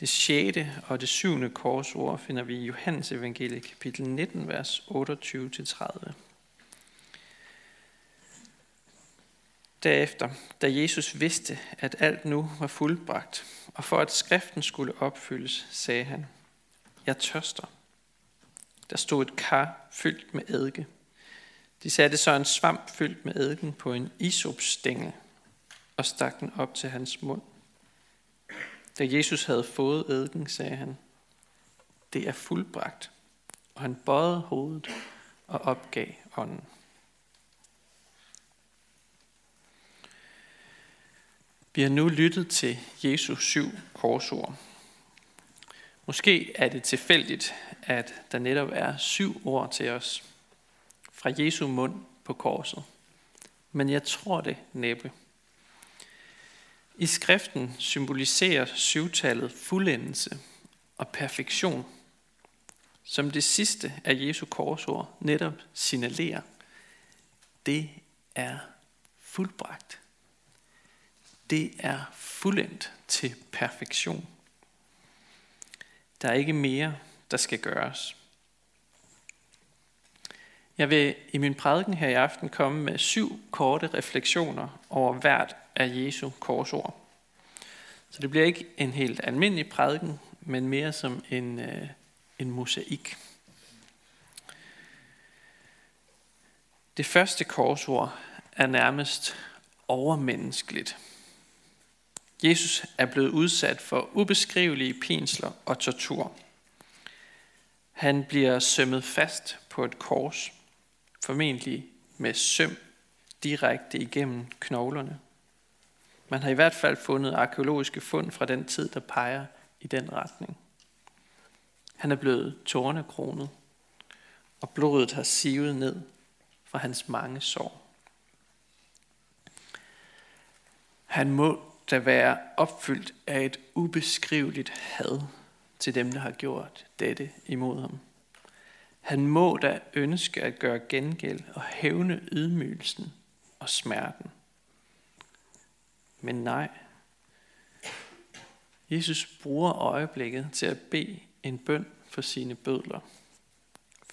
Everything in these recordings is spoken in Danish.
Det sjette og det syvende korsord finder vi i Johannes evangelie kapitel 19, vers 28-30. Derefter, da Jesus vidste, at alt nu var fuldbragt, og for at skriften skulle opfyldes, sagde han, Jeg tørster. Der stod et kar fyldt med eddike. De satte så en svamp fyldt med eddiken på en isopstængel og stak den op til hans mund. Da Jesus havde fået eddiken, sagde han, det er fuldbragt. Og han bøjede hovedet og opgav ånden. Vi har nu lyttet til Jesus syv korsord. Måske er det tilfældigt, at der netop er syv ord til os fra Jesu mund på korset. Men jeg tror det næppe. I skriften symboliserer syvtallet fuldendelse og perfektion, som det sidste af Jesu korsord netop signalerer. Det er fuldbragt. Det er fuldendt til perfektion. Der er ikke mere, der skal gøres. Jeg vil i min prædiken her i aften komme med syv korte refleksioner over hvert af Jesu korsord. Så det bliver ikke en helt almindelig prædiken, men mere som en, øh, en mosaik. Det første korsord er nærmest overmenneskeligt. Jesus er blevet udsat for ubeskrivelige pinsler og tortur. Han bliver sømmet fast på et kors, formentlig med søm direkte igennem knoglerne. Man har i hvert fald fundet arkeologiske fund fra den tid, der peger i den retning. Han er blevet tårnekronet, og blodet har sivet ned fra hans mange sår. Han må da være opfyldt af et ubeskriveligt had til dem, der har gjort dette imod ham. Han må da ønske at gøre gengæld og hævne ydmygelsen og smerten. Men nej. Jesus bruger øjeblikket til at bede en bøn for sine bødler.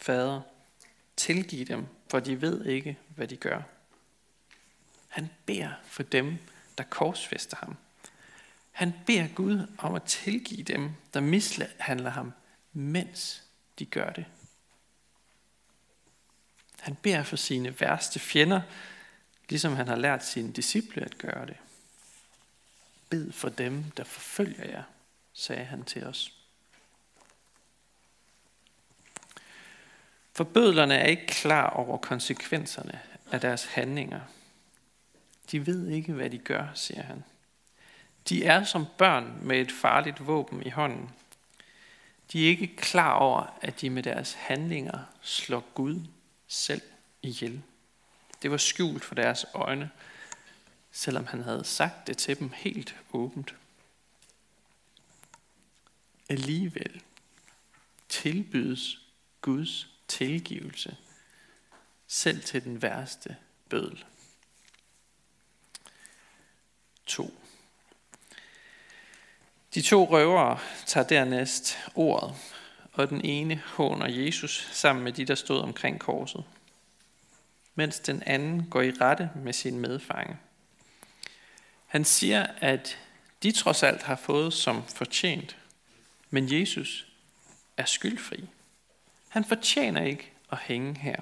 Fader, tilgiv dem, for de ved ikke, hvad de gør. Han beder for dem, der korsfester ham. Han beder Gud om at tilgive dem, der mishandler ham, mens de gør det. Han beder for sine værste fjender, ligesom han har lært sine disciple at gøre det. Bed for dem, der forfølger jer, sagde han til os. Forbødlerne er ikke klar over konsekvenserne af deres handlinger. De ved ikke, hvad de gør, siger han. De er som børn med et farligt våben i hånden. De er ikke klar over, at de med deres handlinger slår Gud selv ihjel. Det var skjult for deres øjne, selvom han havde sagt det til dem helt åbent. Alligevel tilbydes Guds tilgivelse selv til den værste bødel. 2. De to røvere tager dernæst ordet, og den ene håner Jesus sammen med de, der stod omkring korset, mens den anden går i rette med sin medfange. Han siger, at de trods alt har fået som fortjent, men Jesus er skyldfri. Han fortjener ikke at hænge her.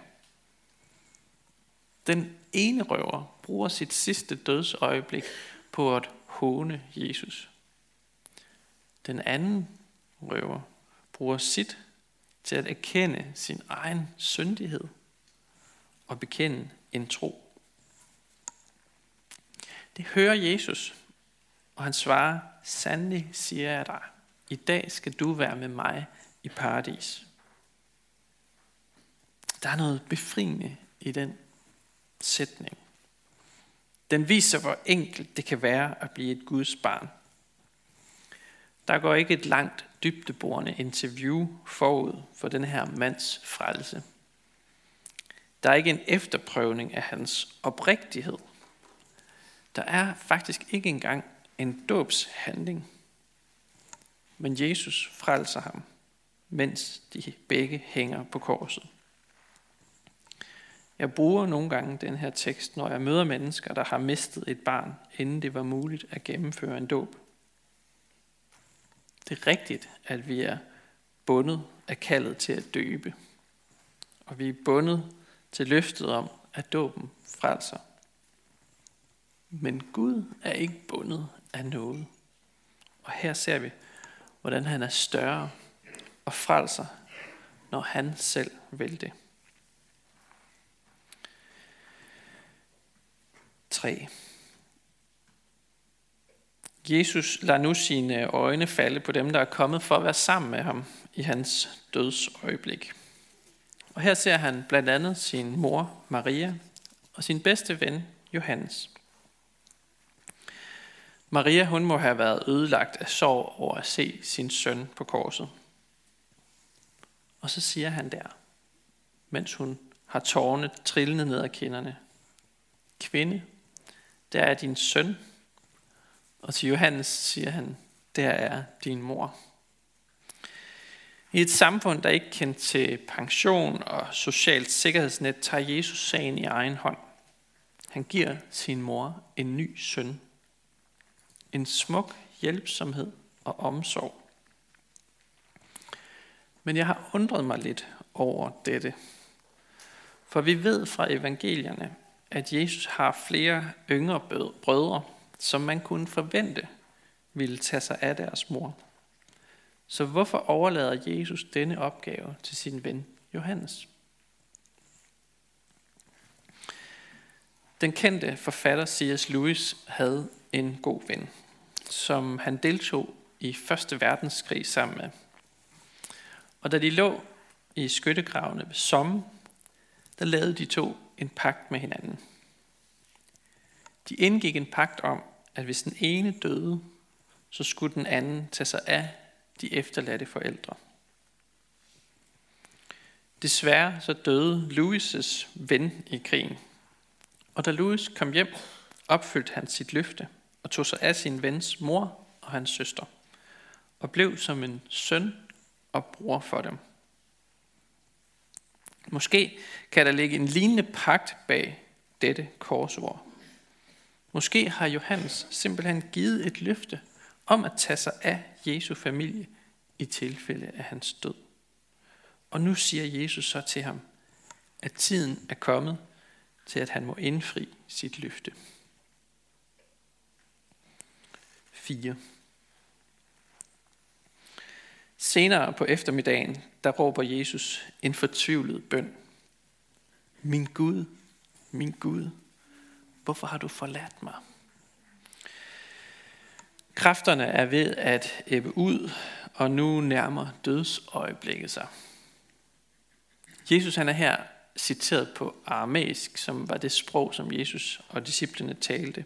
Den ene røver bruger sit sidste dødsøjeblik på at håne Jesus. Den anden røver bruger sit til at erkende sin egen syndighed og bekende en tro. Det hører Jesus, og han svarer, sandelig siger jeg dig, i dag skal du være med mig i paradis. Der er noget befriende i den sætning. Den viser, hvor enkelt det kan være at blive et Guds barn. Der går ikke et langt dybdeborende interview forud for den her mands frelse. Der er ikke en efterprøvning af hans oprigtighed. Der er faktisk ikke engang en dåbshandling. men Jesus frelser ham, mens de begge hænger på korset. Jeg bruger nogle gange den her tekst, når jeg møder mennesker, der har mistet et barn, inden det var muligt at gennemføre en dåb. Det er rigtigt, at vi er bundet af kaldet til at døbe. Og vi er bundet til løftet om, at dåben frelser. Men Gud er ikke bundet af noget. Og her ser vi, hvordan han er større og frelser, når han selv vil det. 3. Jesus lader nu sine øjne falde på dem, der er kommet for at være sammen med ham i hans dødsøjeblik. Og her ser han blandt andet sin mor Maria og sin bedste ven Johannes. Maria hun må have været ødelagt af sorg over at se sin søn på korset. Og så siger han der, mens hun har tårne trillende ned ad kinderne. Kvinde, der er din søn. Og til Johannes siger han, der er din mor. I et samfund, der ikke kendt til pension og socialt sikkerhedsnet, tager Jesus sagen i egen hånd. Han giver sin mor en ny søn. En smuk hjælpsomhed og omsorg. Men jeg har undret mig lidt over dette. For vi ved fra evangelierne, at Jesus har flere yngre brødre, som man kunne forvente ville tage sig af deres mor. Så hvorfor overlader Jesus denne opgave til sin ven Johannes? Den kendte forfatter C.S. Lewis havde en god ven, som han deltog i Første Verdenskrig sammen med. Og da de lå i skyttegravene ved Somme, der lavede de to en pagt med hinanden. De indgik en pagt om, at hvis den ene døde, så skulle den anden tage sig af de efterladte forældre. Desværre så døde Louis' ven i krigen. Og da Louis kom hjem, opfyldte han sit løfte og tog sig af sin vens mor og hans søster, og blev som en søn og bror for dem. Måske kan der ligge en lignende pagt bag dette korsord. Måske har Johannes simpelthen givet et løfte om at tage sig af Jesu familie i tilfælde af hans død. Og nu siger Jesus så til ham, at tiden er kommet til, at han må indfri sit løfte. 4. Senere på eftermiddagen, der råber Jesus en fortvivlet bøn. Min Gud, min Gud, hvorfor har du forladt mig? Kræfterne er ved at æbbe ud, og nu nærmer dødsøjeblikket sig. Jesus han er her citeret på aramæisk, som var det sprog, som Jesus og disciplene talte.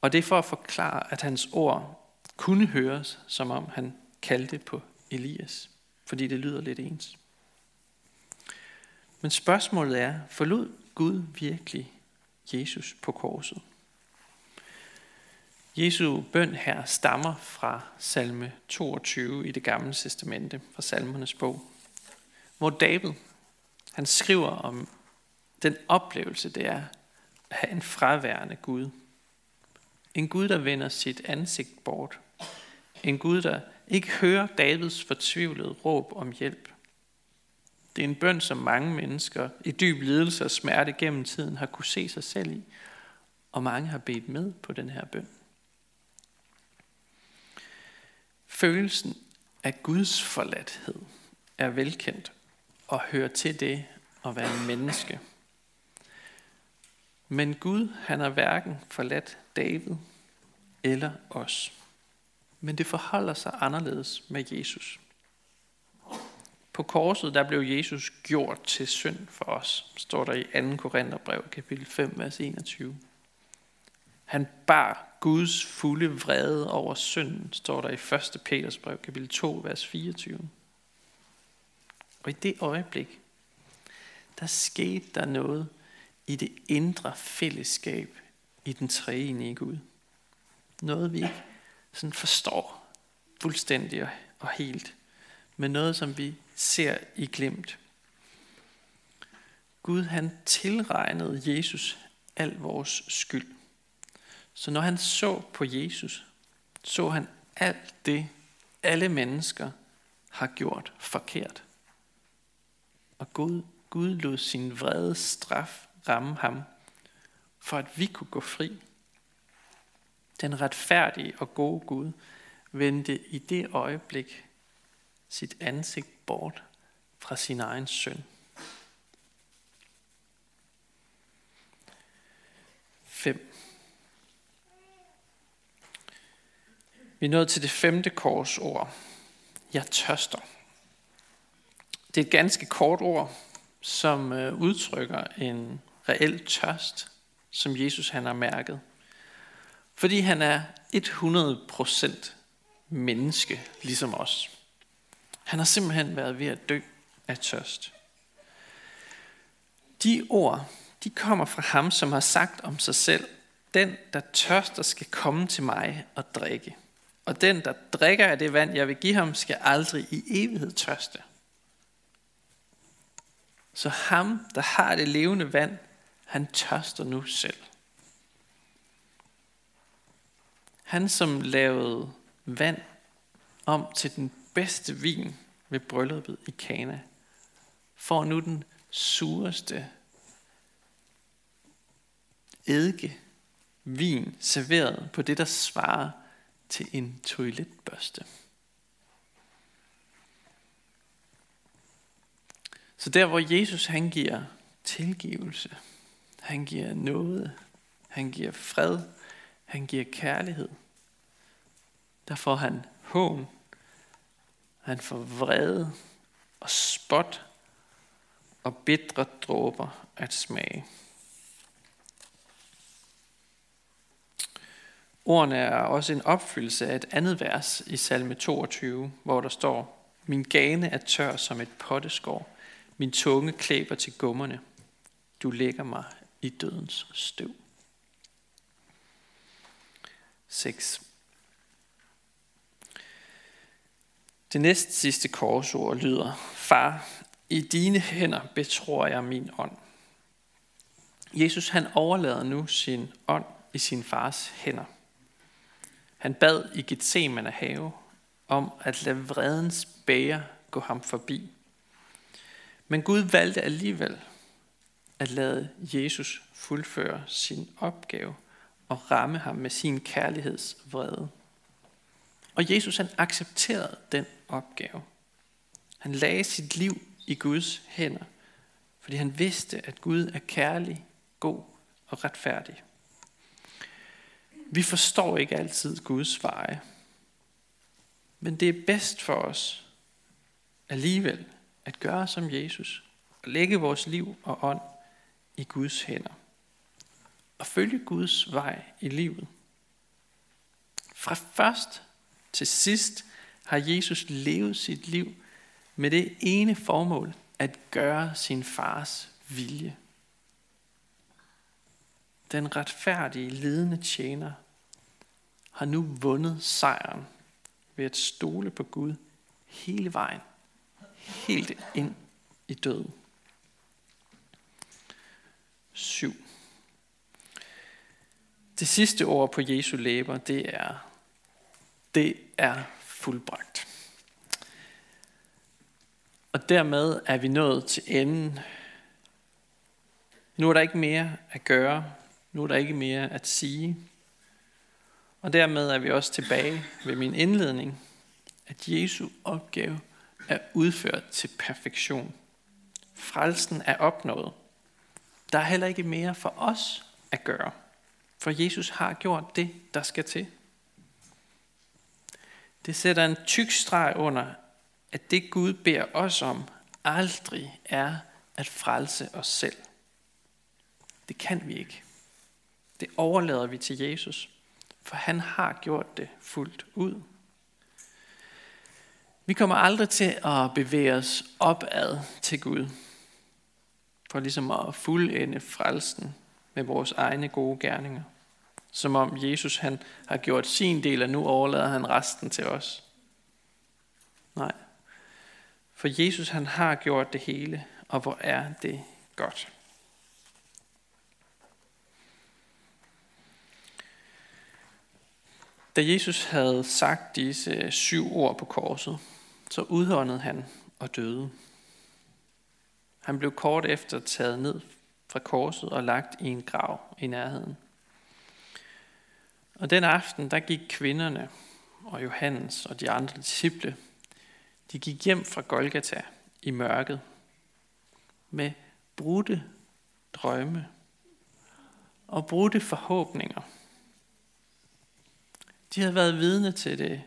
Og det er for at forklare, at hans ord kunne høres, som om han kaldte på Elias, fordi det lyder lidt ens. Men spørgsmålet er, forlod Gud virkelig Jesus på korset? Jesu bøn her stammer fra salme 22 i det gamle testamente, fra salmernes bog, hvor David han skriver om den oplevelse, det er at have en fraværende Gud. En Gud, der vender sit ansigt bort. En Gud, der ikke hører Davids fortvivlede råb om hjælp. Det er en bøn, som mange mennesker i dyb lidelse og smerte gennem tiden har kunne se sig selv i, og mange har bedt med på den her bøn. Følelsen af Guds forladthed er velkendt og hører til det at være en menneske. Men Gud, han har hverken forladt David eller os. Men det forholder sig anderledes med Jesus. På korset, der blev Jesus gjort til synd for os, står der i 2. Korintherbrev, kapitel 5, vers 21. Han bar Guds fulde vrede over synden, står der i 1. Peters brev, kapitel 2, vers 24. Og i det øjeblik, der skete der noget i det indre fællesskab i den treenige Gud. Noget vi ikke sådan forstår, fuldstændig og helt, men noget, som vi ser i glimt. Gud han tilregnede Jesus al vores skyld. Så når han så på Jesus, så han alt det, alle mennesker har gjort forkert. Og Gud, Gud lod sin vrede straf ramme ham, for at vi kunne gå fri. Den retfærdige og gode Gud vendte i det øjeblik sit ansigt bort fra sin egen søn. 5. Vi er nået til det femte korsord. Jeg tørster. Det er et ganske kort ord, som øh, udtrykker en reel tørst, som Jesus han har mærket. Fordi han er 100% menneske, ligesom os. Han har simpelthen været ved at dø af tørst. De ord, de kommer fra ham, som har sagt om sig selv, den, der tørster, skal komme til mig og drikke. Og den, der drikker af det vand, jeg vil give ham, skal aldrig i evighed tørste. Så ham, der har det levende vand, han tørster nu selv. Han, som lavede vand om til den bedste vin ved brylluppet i Kana, får nu den sureste eddike vin serveret på det, der svarer til en toiletbørste. Så der, hvor Jesus han giver tilgivelse, han giver noget, han giver fred, han giver kærlighed, der får han hån, han får vrede og spot og bitre dråber at smage. Ordene er også en opfyldelse af et andet vers i salme 22, hvor der står, Min gane er tør som et potteskår, min tunge klæber til gummerne. Du lægger mig i dødens støv. 6. Det næst sidste korsord lyder, Far, i dine hænder betror jeg min ånd. Jesus han overlader nu sin ånd i sin fars hænder. Han bad i Gethsemane have om at lade vredens bæger gå ham forbi. Men Gud valgte alligevel at lade Jesus fuldføre sin opgave og ramme ham med sin kærlighedsvrede. Og Jesus han accepterede den opgave. Han lagde sit liv i Guds hænder, fordi han vidste, at Gud er kærlig, god og retfærdig. Vi forstår ikke altid Guds veje. Men det er bedst for os alligevel at gøre som Jesus og lægge vores liv og ånd i Guds hænder og følge Guds vej i livet. Fra først til sidst har Jesus levet sit liv med det ene formål at gøre sin fars vilje. Den retfærdige, lidende tjener har nu vundet sejren ved at stole på Gud hele vejen, helt ind i døden. 7. Det sidste ord på Jesu læber, det er, det er fuldbragt. Og dermed er vi nået til enden. Nu er der ikke mere at gøre. Nu er der ikke mere at sige. Og dermed er vi også tilbage ved min indledning, at Jesu opgave er udført til perfektion. Frelsen er opnået. Der er heller ikke mere for os at gøre, for Jesus har gjort det, der skal til. Det sætter en tyk streg under, at det Gud beder os om, aldrig er at frelse os selv. Det kan vi ikke. Det overlader vi til Jesus, for han har gjort det fuldt ud. Vi kommer aldrig til at bevæge os opad til Gud, for ligesom at fuldende frelsen med vores egne gode gerninger. Som om Jesus han har gjort sin del, og nu overlader han resten til os. Nej. For Jesus han har gjort det hele, og hvor er det godt. Da Jesus havde sagt disse syv ord på korset, så udhåndede han og døde. Han blev kort efter taget ned fra korset og lagt i en grav i nærheden. Og den aften, der gik kvinderne og Johannes og de andre disciple, de gik hjem fra Golgata i mørket med brudte drømme og brudte forhåbninger. De havde været vidne til det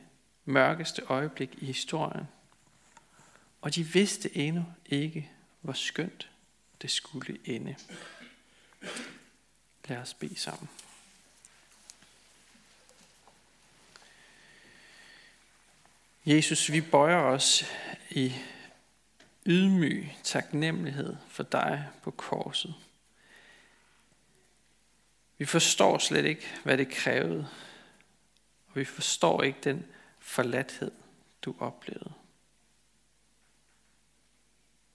mørkeste øjeblik i historien, og de vidste endnu ikke, hvor skønt det skulle ende. Lad os bede sammen. Jesus, vi bøjer os i ydmyg taknemmelighed for dig på korset. Vi forstår slet ikke, hvad det krævede, og vi forstår ikke den forladthed, du oplevede.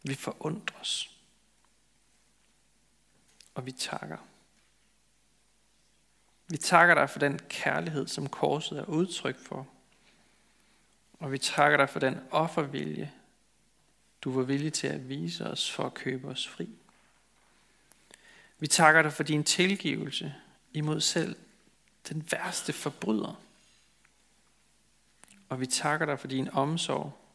Vi forundres, og vi takker. Vi takker dig for den kærlighed, som korset er udtryk for. Og vi takker dig for den offervilje, du var villig til at vise os for at købe os fri. Vi takker dig for din tilgivelse imod selv den værste forbryder. Og vi takker dig for din omsorg,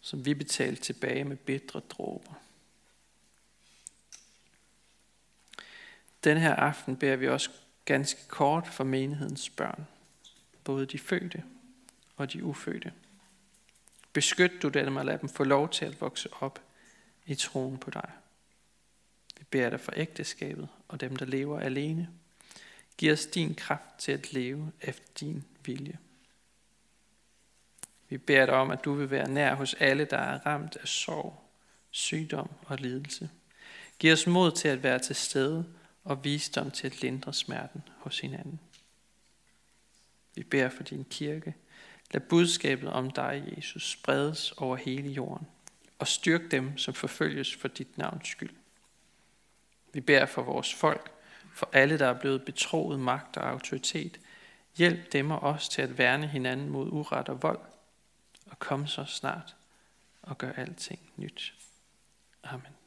som vi betalte tilbage med bedre dråber. Den her aften beder vi også ganske kort for menighedens børn, både de fødte og de ufødte. Beskyt du dem og lad dem få lov til at vokse op i troen på dig. Vi beder dig for ægteskabet og dem, der lever alene. Giv os din kraft til at leve efter din vilje. Vi beder dig om, at du vil være nær hos alle, der er ramt af sorg, sygdom og lidelse. Giv os mod til at være til stede og visdom til at lindre smerten hos hinanden. Vi beder for din kirke. Lad budskabet om dig, Jesus, spredes over hele jorden, og styrk dem, som forfølges for dit navns skyld. Vi beder for vores folk, for alle, der er blevet betroet magt og autoritet. Hjælp dem og os til at værne hinanden mod uret og vold, og kom så snart og gør alting nyt. Amen.